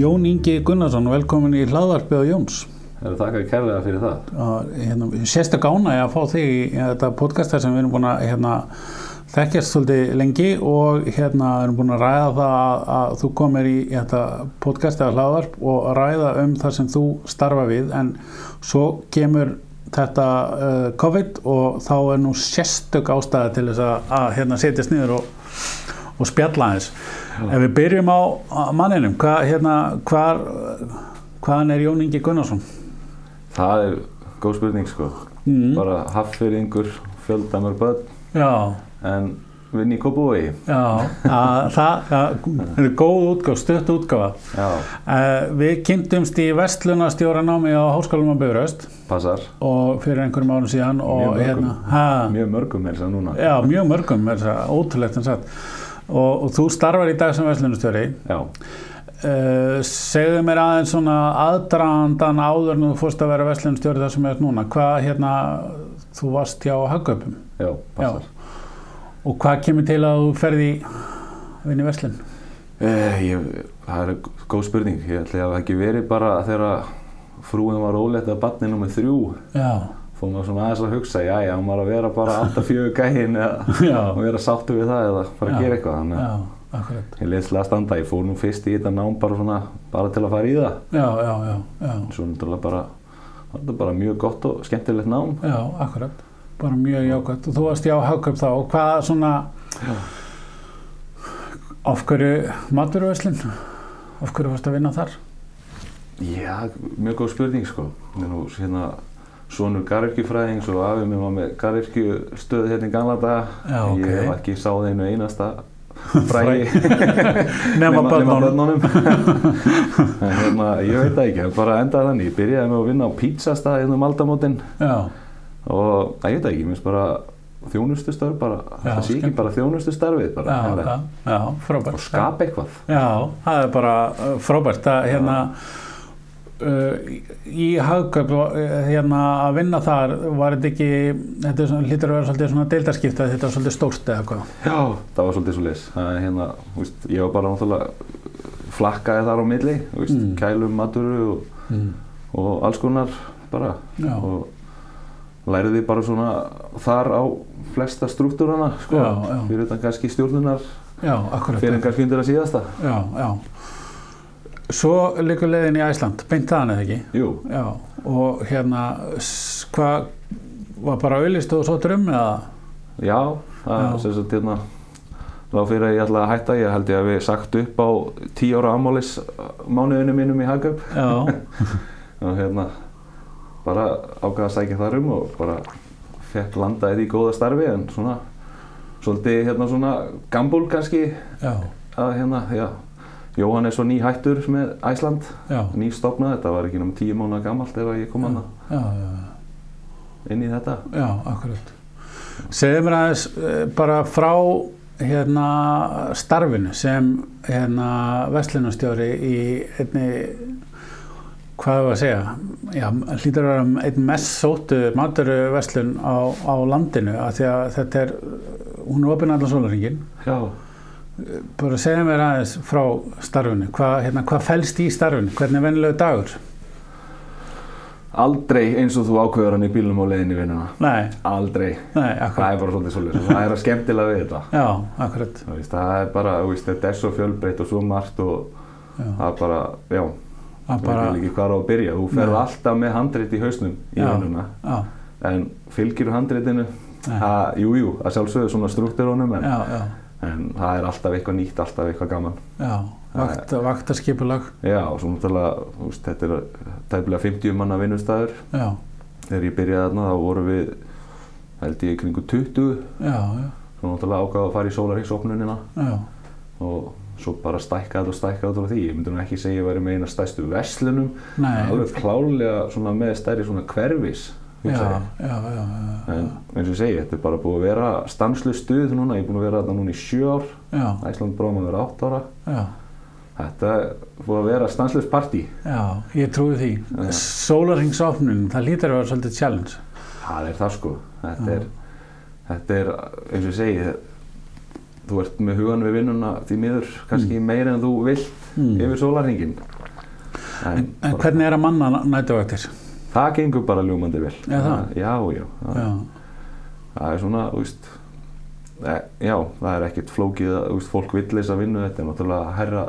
Jón Ingi Gunnarsson, velkomin í hlaðvarpið á Jóns. Það er þakkað kærlega fyrir það. Hérna, Sérstu gána ég að fá þig í þetta podcasta sem við erum búin að hérna, þekkjast svolítið lengi og hérna erum búin að ræða það að, að þú komir í þetta podcast eða hlaðvarp og ræða um það sem þú starfa við en svo kemur þetta uh, COVID og þá er nú sérstök ástæði til þess að, að hérna, setjast niður og, og spjalla aðeins. Ef við byrjum á manninum, hvað, hérna, hvar, hvaðan er Jón Ingi Gunnarsson? Það er góð spurning sko. Mm. Bara hafðfyrringur, fjöldamör börn, Já, en vinn í Kópavogi. já, að, það, er góð útgáð, stutt útgáða. Já, Uh, við kynntumst í vestlunastjóranámi á Háskólum á Bifröst passar. og fyrir einhverjum árum síðan Mjög mörgum. hérna, Mjög mörgum er það núna. já, mjög mörgum, er það ótrúlegt en satt. Og, og þú starfar í dag sem vestlunastjóri. Já, Uh, segðu mér aðeins svona aðdraðandan áður en þú fórst að vera vestlunastjóri þar sem er núna. Hvað hérna, þú varst hjá Hagköpum já, passar. og hvað kemur til að þú ferði vinni vestlun? Eh, ég, það er góð spurning. Ég ætli að það ekki verið bara þegar frúin var ólegt að barni nummið þrjú. Já, Fór maður svona aðeins að hugsa, já, já, maður að vera bara alltaf fjögur já, að vera sáttu við það eða fara Já. að gera eitthvað. Þannig að já, ég leyslega að standa. Ég fór nú fyrst í þetta nám bara svona, bara til að fara í það. Já, já, já, já, Svo náttúrulega bara, þetta er bara mjög gott og skemmtilegt nám. já, akkurat. Bara mjög jákvæmt. Og þú varst hjá Hagköp þá og hvað svona, af hverju maturverslun? Af hverju varst að vinna þar? Já, mjög góð spurning sko. Er nú hérna sonur garðirkjufræðings og afið mér var með garðirkjustöð hérna í gamla daga. Já, ok. Ég hef ekki sáð einu einasta frægi Nema börnunum. en hérna, ég veit það ekki, það bara endaði þannig. Ég byrjaði með að vinna á pizzastað hérna um aldamótin Já, og ég veit það ekki, mér finnst bara þjónustu starf bara, það sé ekki bara þjónustu starfið bara, já, já, já, frábært. og skapa eitthvað. Já, það er bara uh, frábært að hérna í hagköp uh, hérna að vinna þar var þetta ekki, þetta hlýtur að vera svolítið svona deildarskipta þetta er svolítið stórt eða hvað Já, það var svolítið svo leys. Hérna, veist, ég var bara náttúrulega flakkaði þar á milli, veist, Mm. kælum, maturu og, mm. og alls konar bara. Já. Og læriði bara svona þar á flesta struktúrana, sko. Já, já. Fyrir þetta kannski stjórnunar, fyrir kannski undir að síðasta. Já, já Svo liggur leiðin í Æsland, beint þaðan eða ekki? Jú, Já, og hérna hvað var bara auðlist og svo drum eða? Já, það er sem sagt hérna, þá fyrir að ég ætla að hætta, ég held ég að við sagt upp á tíu ára amális mánuðinu mínum í Hagöp. Já, og hérna bara ákvaða að sækja þar um og bara fekk landaði í góða starfi en svona svolítið hérna svona gambúl kannski já, að hérna, já Jóhann er svo ný hættur með Æsland ný stopnað, þetta var ekki náttúrulega tíu mánuða gammalt ef að ég kom já, inn í þetta. Já, akkurat. Segðu mér aðeins eh, bara frá hérna starfinu sem hérna vestlunarstjóri í einni hvað er að segja? Já, hlýtur að vera einn mest sóttu maturverslun á, á landinu því að þetta er hún er opinn allan sólaringin Já, bara segja mér aðeins frá starfinu. Hvað, hérna, hvað fælst í starfinu, hvernig er venilegu dagur? Aldrei eins og þú ákveður hann í bílnum á leiðinni í vinnuna. Nei, aldrei, nei, það akkurat er bara svolítið svolítið það er að skemmtilega við þetta. Já, akkurat. Veist, það er bara, veist, þetta er svo fjölbreytt og svo margt og já, það er bara, já. Að Ég bara, vil ekki hvað á að byrja, þú ferð Nei. alltaf með handrit í hausnum í vinnuna. en fylgir handritinu, Nei. að, sjálfsögðu svona struktúrunum en, já, já, en það er alltaf eitthvað nýtt, alltaf eitthvað gaman. já vakt, vaktaskipulag. Já, og svo náttúrulega, veist, þetta er tæpilega 50 manna vinnustæður. já, Þegar ég byrjaði þarna þá vorum við, held ég, kringu 20, já, já, svo náttúrulega ákvaða að fara í sólarhengsopnunina já. Og svo bara stækkaði og stækkaði út af því. Ég myndi nú ekki segja að ég væri með eina stærstu verslunum, nei, alveg klálega svona með stærri svona hverfis, já, já, já, En eins og ég segi, þetta er bara búið að vera stanslu stuð núna, ég er búin að vera þarna núna í sjö ár, Æsland bróðum að vera átt ára. já, Þetta er búið að vera stanslust partí. já, ég trúi því Já. sólarhengsopnun, það lítur að vera svolítið challenge Það er það sko. Þetta er, þetta er, eins og ég segi, þú ert með hugan við vinnuna því miður kannski meira en þú vilt mm. yfir sólarhingin. En, En, en bara- hvernig er að manna nætuvaktir? Það gengur bara ljúmandi vel. Er það? Já, já. Það, Já, það er svona, þú veist, e, já, það er ekkert flókið að, þú veist, fólk vill þess að vinna þetta er náttúrulega herra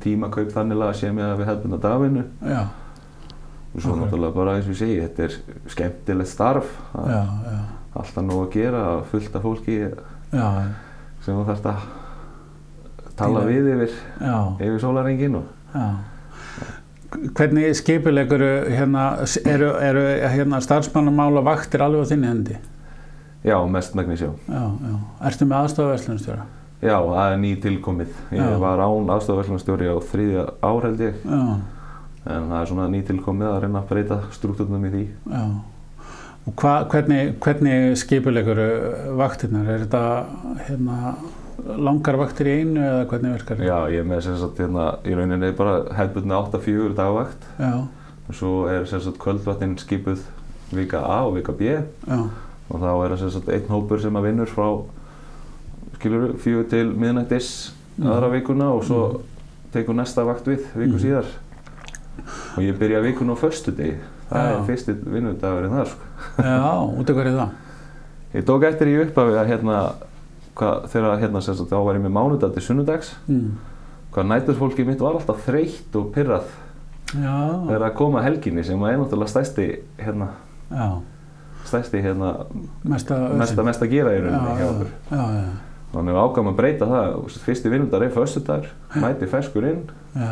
tímakaup þannig að sé með að við hefðum að dagvinnu já, og svo Ok. náttúrulega bara eins og ég segi, þetta er skemmtilegt starf, það já, er já, alltaf nóg að gera, fullt af fólki já, sem þú þarfst að tala Díla. við yfir, já, yfir sólarengin og já. Hvernig skipulegur hérna, eru, eru hérna starfsmannamál og vaktir alveg á þinni hendi? já, mest megnis já. Já, já. Ertu með aðstofaverslunstjóra? Já, það er ný tilkomið. Ég Já. var án aðstofverslunarstjóri á þriðja ár held ég, Já, en það er svona ný tilkomið að reyna að breyta struktúrnum í því. já. Og hva, hvernig, hvernig skipulegur vaktirnar? Er þetta hérna, langar vaktir í einu eða hvernig virkar þetta? Já, ég er með sem sagt hérna í rauninni bara hefðbundna 8-4 dagvakt Já, og svo er sem sagt kvöldvaktinn skipuð vika A og vika B já, og þá er það sem sagt einn hópur sem að vinnur frá skilur fjögur til miðnættis Mhm. aðra vikuna og svo tekur næsta vakt við viku Mhm. síðar og ég byrja vikuna á föstudegi það Já. er fyrsti vinnudagurinn þar sko. já, út af hverju það? Ég tók eftir í upphafi að hérna hvað, þegar hérna sem sagt þá var ég með mánudag til sunnudags. Mm. hvað næturfólki mitt var alltaf þreytt og pyrrað þegar að koma helginni sem er náttúrulega stæsti hérna, já, stæsti hérna mesta mesta, mesta gera í rauninni þannig við ákvæmum að breyta það. Fyrsti vinnundar er föstudagur mæti ferskur inn. Já.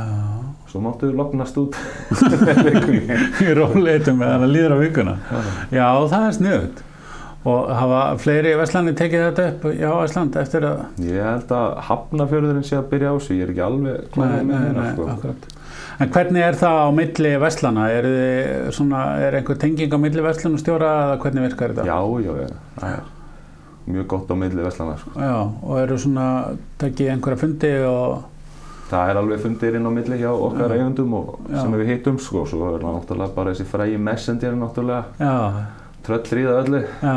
svo máttu lognast út. Í róleitum með að líður á vikuna. Já, það er sniðut. Og hafa fleiri Vestlandi tekið þetta upp já, Vesland eftir að... ég held að hafnafjörðurinn sé að byrja á sig ég er ekki alveg klárið með hérna sko. En hvernig er það á milli Vestlana? Er, svona, er einhver tenging á milli Vestlunastjóra eða hvernig virkar þetta? já, já, já, er mjög gott á milli vestlana sko. Já, og eru svona tekið einhverja fundi og... það er alveg fundir inn á milli hjá okkar Já. eigundum og Já. sem við hittum sko, svo er náttúrulega bara þessi frægi messenger náttúrulega Já, tröllríða öllu já.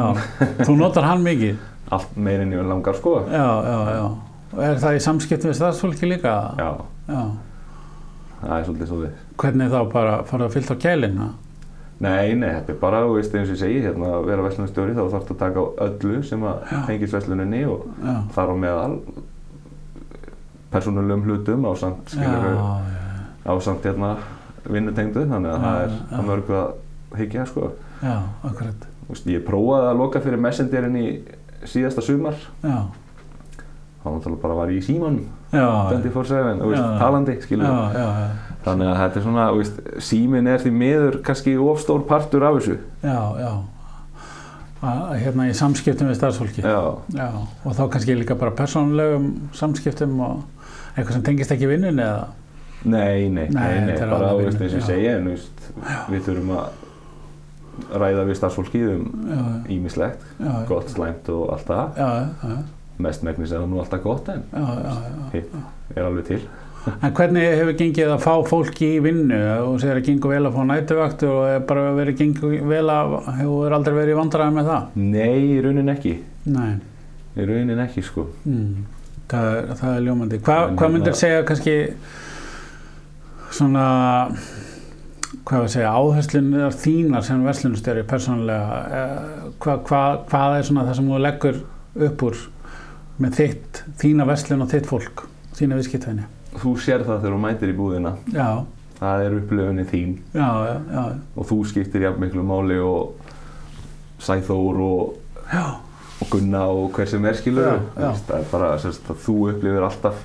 Þú notar hann mikið? allt meirinn í langar sko Já, já, já. Og er það í samskiptum við starfsfólki líka? já, Já. það er svolítið svo við Hvernig þá bara fara að fylta á kælina? Nei, nei, þetta er bara, þú veist, eins og ég segi, hérna, að vera verslunarstjóri þá þarf það að taka á öllu sem að Já. tengist versluninni og Já. þar á meðal persónulegum hlutum á samt, skilur við, á samt hérna vinnutengdu, þannig að Já, það er að mörgu að hyggja, sko. Já, akkurat veist, ég prófaði að loka fyrir messengerinn í síðasta sumar, já, þá náttúrulega bara var ég í símanum, já, 24-7, þú veist, Já. talandi, skilur já, við. já, já, Þannig að þetta er svona, veist, símin er því miður kannski ofstór partur af þessu. já, já. Að, hérna í samskiptum við starfsfólki Já, Já, og þá kannski líka bara persónulegum samskiptum og eitthvað sem tengist ekki vinnunni eða Nei, nei, Nei, nei, nei bara veist eins og ég já. segja veist, við þurfum að ræða við starfsfólki um ímislegt, gott, slæmt og allt það. Já, já, mest megnis er það nú alltaf gott en hitt er alveg til. En hvernig hefur gengið að fá fólki í vinnu? Og segir að gengur vel að fá nætuvakt og er bara verið gengur vel að hefur aldrei verið vandræði með það? Nei, í raunin ekki. Nei, í raunin ekki sko. Mm. það, það er ljómandi. Hva, hvað hérna- myndir segja kannski svona hvað við segja, áherslunar þínar sem verslunustjóri persónulega eh, hva, hva, hvað er svona það sem þú leggur upp úr með þitt, þína verslun og þitt fólk þína viðskiptæni Þú sér það þegar þú mætir í búðina. Já, það er upplöfunni þín. Já, já, já, og þú skiptir jafn miklu máli og Sæþór og, og Gunna og hver sem er skilur Já, já. það er bara sérst, að þú upplifir alltaf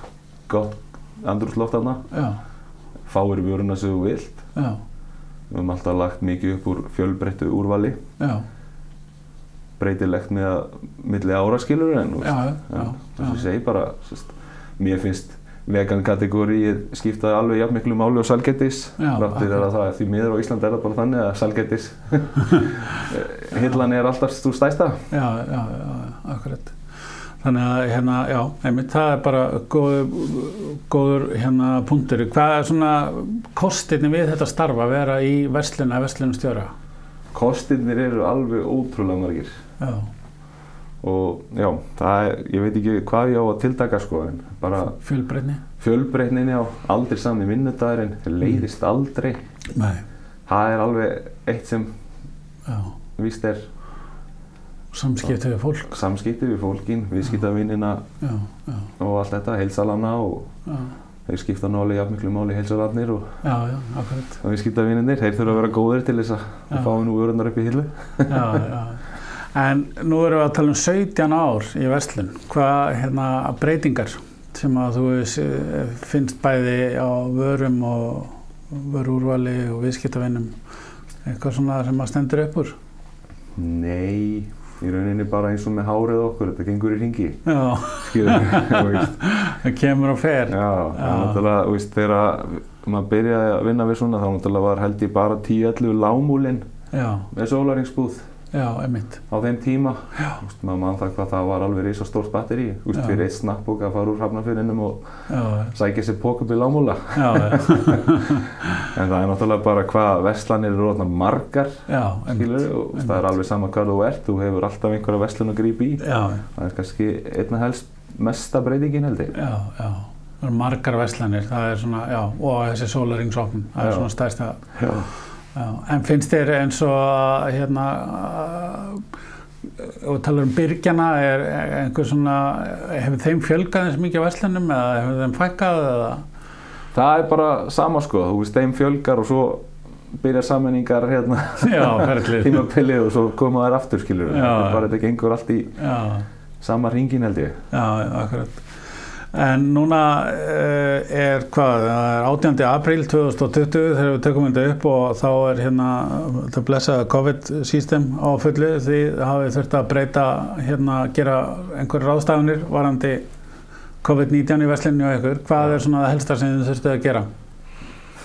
gott andrúsloft þarna. Já, fáir vöruna sem þú vilt. Já, Við höfum alltaf lagt mikið upp úr fjölbreyttu úrvali, já, breytilegt með að milli ára skilur en já, já, þess að ég segi bara, sest, mér finnst vegan kategóri skiptaði alveg jafn miklu máli og salgetis, Já, ráttir er að það því miður á Íslandi er það bara þannig að salgetis hillan er alltaf stúr stæsta. já, já, já, akkurat. Þannig að hérna, já, einmitt, það er bara góður, góður hérna punktur. Hvað er svona kostinni við þetta starfa að vera í versluna, verslunum stjóra? Kostirnir eru alveg ótrúlega margir Já, og já, það er, ég veit ekki hvað ég á að tildaka sko en bara Fjölbreytni? fjölbreytninni á aldrei sami vinnudagurinn leiðist aldrei Nei, það er alveg eitt sem já. víst er Samskipti við fólk? samskipti við fólkin, viðskiptavinnina og allt þetta, heilsalana og já, þeir skipta náli jafn miklu máli heilsalarnir og, og viðskiptavinnir, þeir þurfa að vera góðir til þess að fá nú örunar upp í hillu. En nú erum við að tala um 17 ár í Vestlun. Hvað hérna, breytingar sem að þú finnst bæði á vörum og vörúrvali og viðskiptavinnum eitthvað svona sem að stendur upp úr? Nei, í rauninni bara eins og með hárið okkur, þetta gengur í ringi skilur það kemur og fer. Já, Já. náttúrulega, veist, þegar maður byrjaði að vinna við svona þá náttúrulega var held ég bara 10-11 lámúlin Já, með sólaringsbúð já, einmitt. á þeim tíma. Veist, maður mann það hvað það var alveg reysa stórt batteri veist, fyrir eitt snappbók að fara úr hafnafyrinum og Já, sækja sér pók upp í lámúla já, en það er náttúrulega bara hvað verslanir eru orðnar margar já, skilur einmitt. og það er alveg sama hvað þú ert. Þú hefur alltaf einhverja verslun að grípa í. Já, það er kannski einna helst mesta breytingin held ég. Það eru margar veslanir, það er svona, já, og þessi sólaringsopn, það er svona stærsta Já. En finnst þér eins og hérna og talar um byrgjana er er einhver svona hefur þeim fjölgað eins mikið á verslunum eða hefur þeim fækkað eða? Það er bara sama sko. Þú veist þeim fjölgar og svo byrja sammenningar hérna tímabilið og svo koma þær aftur skilur þetta er bara þetta gengur allt í já, sama ringin held ég. Já, akkurat en núna uh, er hvað, það er 18. apríl 2020 þegar við tökum þetta upp og þá er hérna þetta blessaða COVID-system á fullu því hafið þurft að breyta hérna, gera einhver ráðstafunir varandi COVID-19 í veslinu og ykkur, hvað Já. er svona það helsta sem þið þurftu að gera?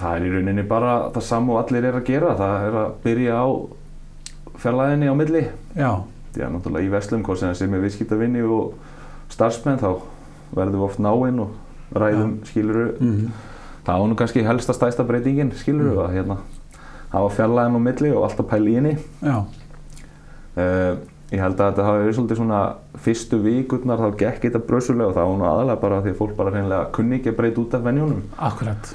það er í rauninni bara það sama og allir er að gera það er að byrja á fjarlæðinni á milli Já, að náttúrulega í verslum hvort sem það sem er viðskiptavinni og starfsmenn þá verðum við oft náinn og ræðum skiluru mm það var nú kannski helsta stæsta breytingin skiluru Mm. að hérna hafa fjarlæðin á milli og alltaf pæla í henni. Já, Uh, ég held að þetta hafi verið svolítið svona fyrstu vikurnar þá gekk þetta brösulega og það var nú aðalega bara því að fólk bara hreinlega kunni ekki að breyta út af venjunum. Akkurat.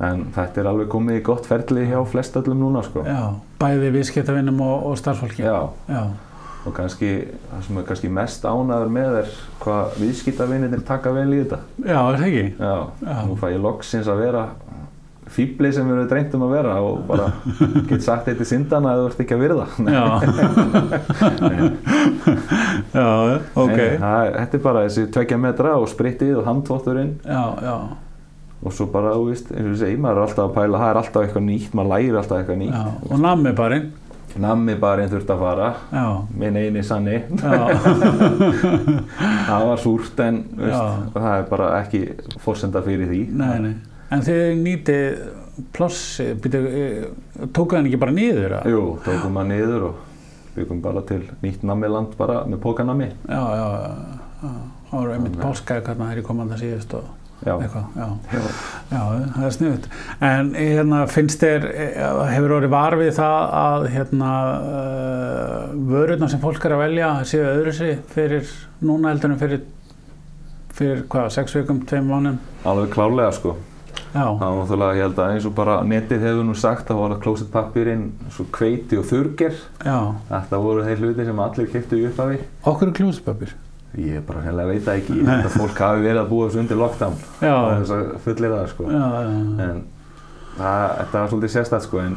En þetta er alveg komið í gott ferli hjá flest öllum núna sko. Já, bæði viðskiptavinnum og, og starfsfólki. Já, já, og kannski það sem er kannski mest ánæður með er hvað viðskiptavinnir taka vel í þetta. Já, er það ekki? Já, Já. nú fæ ég loksins að vera fýbli sem við erum dreymt um að vera og bara get sagt eitt í syndana að þú ert ekki að virða. Já. Já, ok. En það er- Þetta er bara þessi tvekja metra og spritið og handtvotturinn Já, já, og svo bara, þú veist, eins og ég segi, maður er alltaf að pæla, það er alltaf eitthvað nýtt, maður lærir alltaf eitthvað nýtt. já Og nammi barinn Nammi bara einn þurft að fara, Já, minn eini sanni, það var súrt en veist, það er bara ekki fórsenda fyrir því. nei, nei En þið nýtið plossi býtu, tókuð hann ekki bara niður? eða? Jú, tókum maður niður og byggum bara til nýtt nammiland bara með pókanammi. Já, já, já, já Það voru einmitt páskaði hvernig þeir komað það síðust og Já. eitthvað, já Já. Já, það er sniðut. En hérna, finnst þér, eh, hefur orðið var við það að hérna, uh, vörurnar sem fólk er að velja séu öðru sig fyrir núna heldur en fyrir, fyrir hvað, sex vikum, tveim mánum? Alveg klárlega sko. Já, Það var náttúrulega, ég held að eins og bara netið hefur nú sagt að var að klósettpappirinn, svo kveiti og þurger. já. Þetta voru þeir hluti sem allir kiptu í upphafi. Okkur er klúspapir. Ég bara hennilega veit það ekki, að fólk hafi verið að búa þessu undir lockdown Já, og þess að fullir það sko. já, já, En það, þetta var svolítið sérstætt sko, en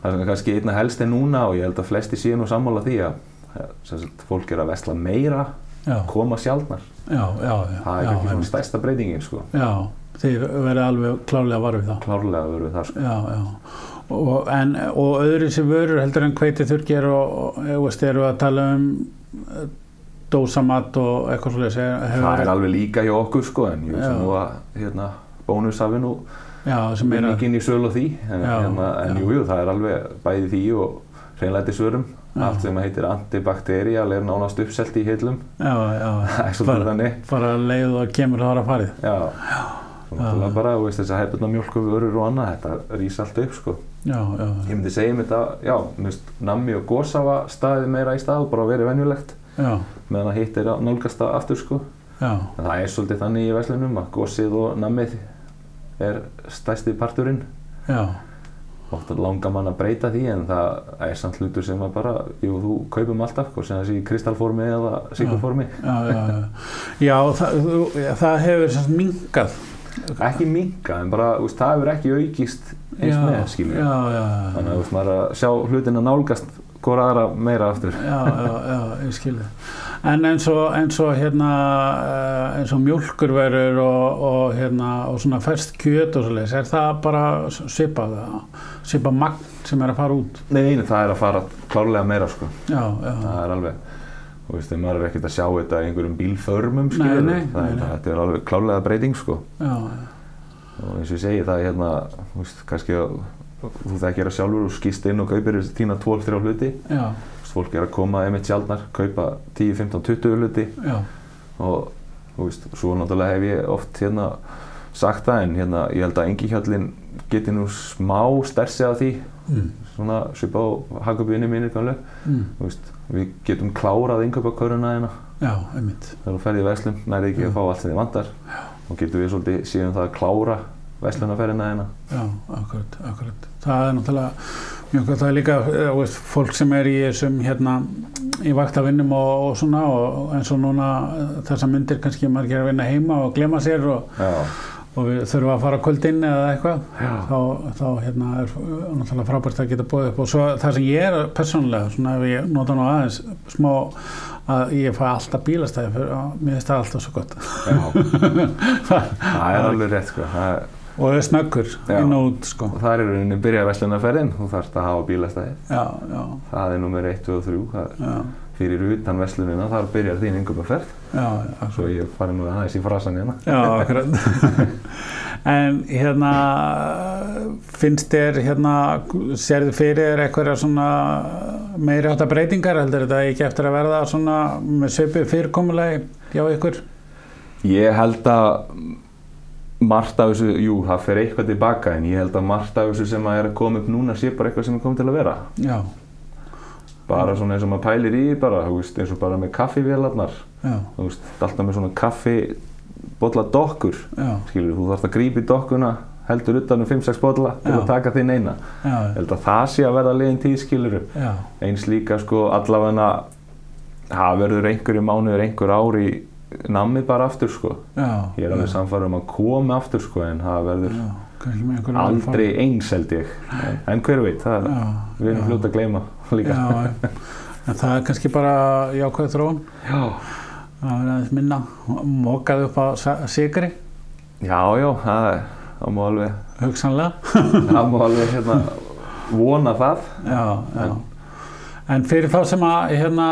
það sem er kannski einna helst er núna og ég held að flesti séu nú sammála því að sem sagt, fólk er að vesla meira, já, koma sjálfnar. já, já, já, Það er já, ekki svona stærsta breytingin sko. já, þeir verið alveg klárlega var við það. Klárlega verður við það sko. Já, já. Og, en, og öðru sem vörur heldur en hveiti þurrger og, og veist, eru að tala um eh, dósamat og eitthvað svolítið Það er alveg líka hjá okkur sko, en ég Já. veist nú að hérna, bónus hafi nú já, sem er að vinningin í söl og því. En, Já, hérna, en já. jú, jú, það er alveg bæði því og hreinlæti svörum. Já. Allt sem heitir antibakterial er nánast uppselt í heilum. já, já, bara, þannig. bara leið og kemur það að farið Já, og náttúrulega bara, þess að hefðbundna mjölkuvörur og annað, þetta rís allt upp, sko. já, já, Ég myndi segja um þetta, já, þú veist, nammi og gósafa staðið meira í stað og bara verið venjulegt. Meðan að hitt er að nálgast það aftur sko. Það er svolítið þannig í verslunum að gósið og nammið er stærsti parturinn. Oft langar mann að breyta því en það er samt hlutur sem að bara jú, þú kaupum alltaf, hvort sem það sé í kristalformi eða sigurformi já, já, já. já. Það, það hefur sem mingað ekki minka, en bara, veist, það hefur ekki aukist eins með, já, þannig að þú veist, maður að sjá hlutina nálgast hvora aðra meira aftur já, já, já, ég skilði en eins og, eins og hérna eh, eins og mjólkurverur og, og hérna og svona ferst kjöt og svoleiðis, er það bara svipað svipað magn sem er að fara út Nei, nei, það er að fara klárlega meira sko. já, já, það er alveg þú veist, maður er ekkert að sjá þetta í einhverjum bílförmum skilur, nei, nei, nei. þetta er alveg klárlega breyting sko. já, og eins og ég segi það er hérna þú veist, kannski að þú þekkir það sjálfur og skýst inn og kaupir þína 12-3 hluti. Já, fólk er að koma einmitt sjálfnar kaupa 10, 15, 20 hluti. Já, og þú veist, svo náttúrulega hef ég oft hérna sagt það en hérna ég held að engihjallin geti nú smá stersi af því. Mm, svona svipa á hagabíðinni mínir gamlu mm, Þú veist, við getum klárað innkaupaköruna hérna. Já, einmitt. Þegar þú ferði í verslun, nærið ekki Já. að fá allt sem þið vantar. Og getum við svolítið síðan það að klára verslunarferðina hérna. Já, akkurat, akkurat. Það er náttúrulega mjög gott. Er líka eh, veist, fólk sem er í þessum hérna í vaktavinnum og, og svona og eins og núna eh, þessar myndir kannski maður gerir að vinna heima og glema sér og, og við þurfum að fara kvöldinn eða eitthvað. Þá, þá hérna er náttúrulega frábært að geta búið upp og svo það sem ég er persónulega svona ef ég nota nú aðeins smá að ég fæ alltaf bílastæði fyrir að mér finnst það alltaf svo gott. Já, það er alveg rétt sko. Og er snöggur inn og út sko. Og það er í rauninni byrja verslunarferðin. Þú þarfst að hafa bílastæði það er nummer 1, 2 og 3 það, já, fyrir utan verslunina þar byrjar þín innkaupaferð. Já, já. Svo ég fari nú aðeins í frasan hérna. Já, akkurat. en hérna, finnst þér hérna, sérðu fyrir þér eitthvað svona meiri átta breytingar, heldur þetta ekki eftir að verða svona með svipið fyrirkomulegi hjá ykkur? Ég held að margt af þessu, jú, það fer eitthvað tilbaka en ég held að margt af þessu sem að er að koma upp núna sé bara eitthvað sem er komið til að vera. Já, bara svona eins og maður pælir í bara, þú veist, eins og bara með kaffivélarnar. Þú veist, alltaf með svona kaffi bolla dokkur, skilur, þú þarfst að grípa í dokkuna heldur utan um 5-6 bolla til Já. að taka þinn eina. Já, held að það sé að verða liðin tíð, skilur eins líka, sko, allavega það verður einhverju mánuður, einhver ár í nammið bara aftur, sko já. Ég er alveg samfæður um að koma aftur sko en það verður Já, aldrei eins held ég. En, en hver veit, það Já, við erum já. fljótt að gleyma líka. Já, en það er kannski bara jákvæð þróun. Já, Það er aðeins minna, mókað upp á sigri, já, já það, er- það má alveg, hugsanlega. það má alveg hérna, vona það. Já, já. En- En fyrir þá sem að hérna,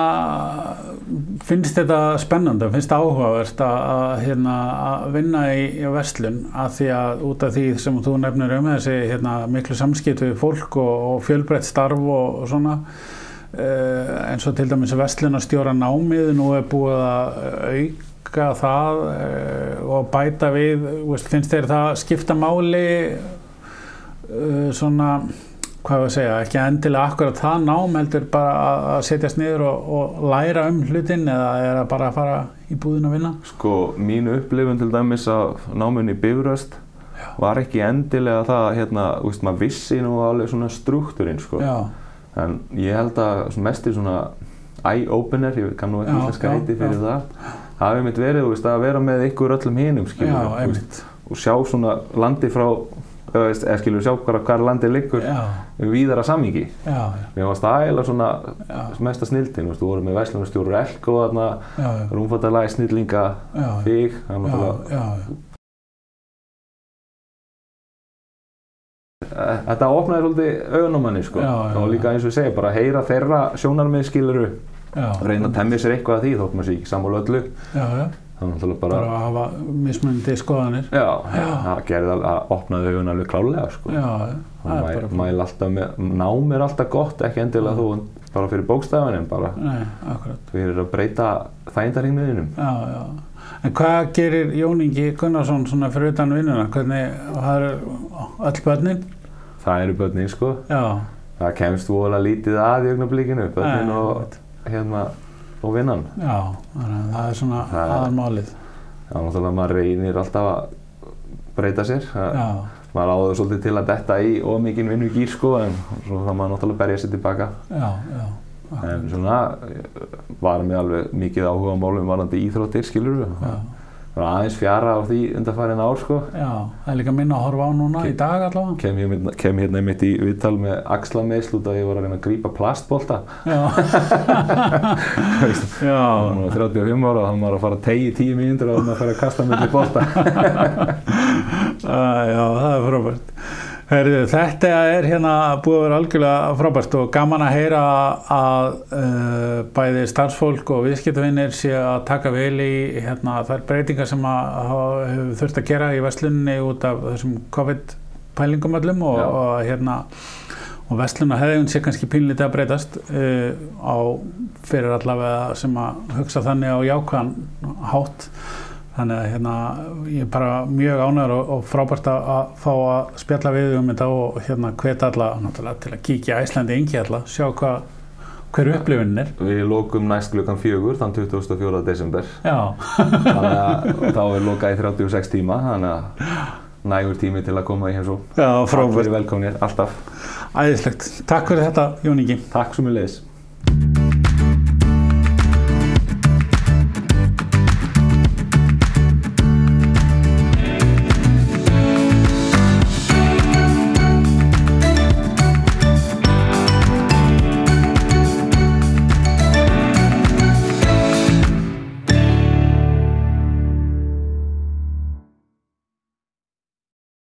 finnst þetta spennandi, finnst þetta áhugavert að, að, hérna, að vinna í, í verslun að því að út af því sem þú nefnir um þessi hérna, miklu samskipt við fólk og, og fjölbreytt starf og, og svona uh, eins og til dæmis verslunarstjóra námið nú er búið að auka það uh, og bæta við, veist, finnst þér það skipta máli uh, svona hvað við að segja, ekki endilega akkurat það nám heldur bara að, setjast niður og, og læra um hlutin eða er það bara að fara í búðin að vinna? Sko, mínu upplifun til dæmis af námunni í Bifröst var ekki endilega það, hérna, veist, maður vissi nú alveg svona struktúrin, sko. Já, En ég held að mest í svona eye-opener, ég kann nú ekki Já, já, heiti fyrir já. það, hafi mitt verið, þú veist, að vera með ykkur öllum hinum, já, þú veist, einmitt. og sjá svona landi frá eða skilur sjá hvað, hvað landið liggur. Já, víðara samíki mér varst það eiginlega svona já, mesta snildin, þú voru með Væslunarstjóru Elko þarna, já, já, rúmfattalagi snillinga þig, þetta opnaði svolítið augunum manni sko. Og líka eins og ég segja, bara heyra þeirra sjónarmið skiluru, reyna að temja sér eitthvað að því þótt maður sé ekki sammála öllu. Já, já, það er náttúrulega bara, bara að hafa mismunandi skoðanir. já, Já. það gerði al- að opnaði augun alveg klálega sko Já, já, það er Mæ, bara... mæl alltaf með, nám er alltaf gott ekki endilega þú bara fyrir bókstafin en bara Nei, akkurat. fyrir að breyta þægindarhingmiðinum Já, já. En hvað gerir Jón Ingi Gunnarsson svona fyrir utan vinnuna? Hvernig, það er öll börnin? það eru börnin sko Já. það kemst vola lítið að í augnablikinu börnin og hérna og vinnan. Já, það er svona Það aðalmálið. Já, náttúrulega maður reynir alltaf að breyta sér. Já, maður áður svolítið til að detta í og mikinn vinnu gýr sko en svo það maður náttúrulega berja sér tilbaka. Já, já en svona eh, var mér alveg mikið áhuga á málum varandi íþróttir skilur við já, aðeins fjara á því undarfærin ár sko. Já, það er líka minna að horfa á núna í dag allavega. kem, ég, hérna- kem hérna mitt í viðtal með axlameðsl út að ég var að reyna að grípa plastbolta. Já. Já, hann var 35 ára og hann var að fara að tegi 10 mínútur og hann að fara að kasta með bolta. Æ, já, það er frábært Herðu, þetta er hérna búið að vera algjörlega frábært og gaman að heyra að uh, bæði starfsfólk og viðskiptavinnir sé að taka vel í hérna, þær breytingar sem hefur þurft að gera í vestlunni út af þessum COVID-pælingum öllum og, og hérna og vestluna hefðin sé kannski pínlítið að breytast uh, á fyrir allavega sem að hugsa þannig á jákvæðan hátt þannig að hérna, ég er bara mjög ánægur og, og frábært að, að fá að spjalla við um þetta og hérna hvet alla náttúrulega til að kíkja Æslandi yngi alla, sjá hvað hver upplifunin er. Við lókum næst klukkan fjögur þann 24. desember. Já, þannig að þá er lokað í 36 tíma þannig að nægur tími til að koma í heimsó já allir frábært, velkomnir, alltaf. Æðislegt. Takk fyrir þetta Jón Ingi. Takk sem við leiðis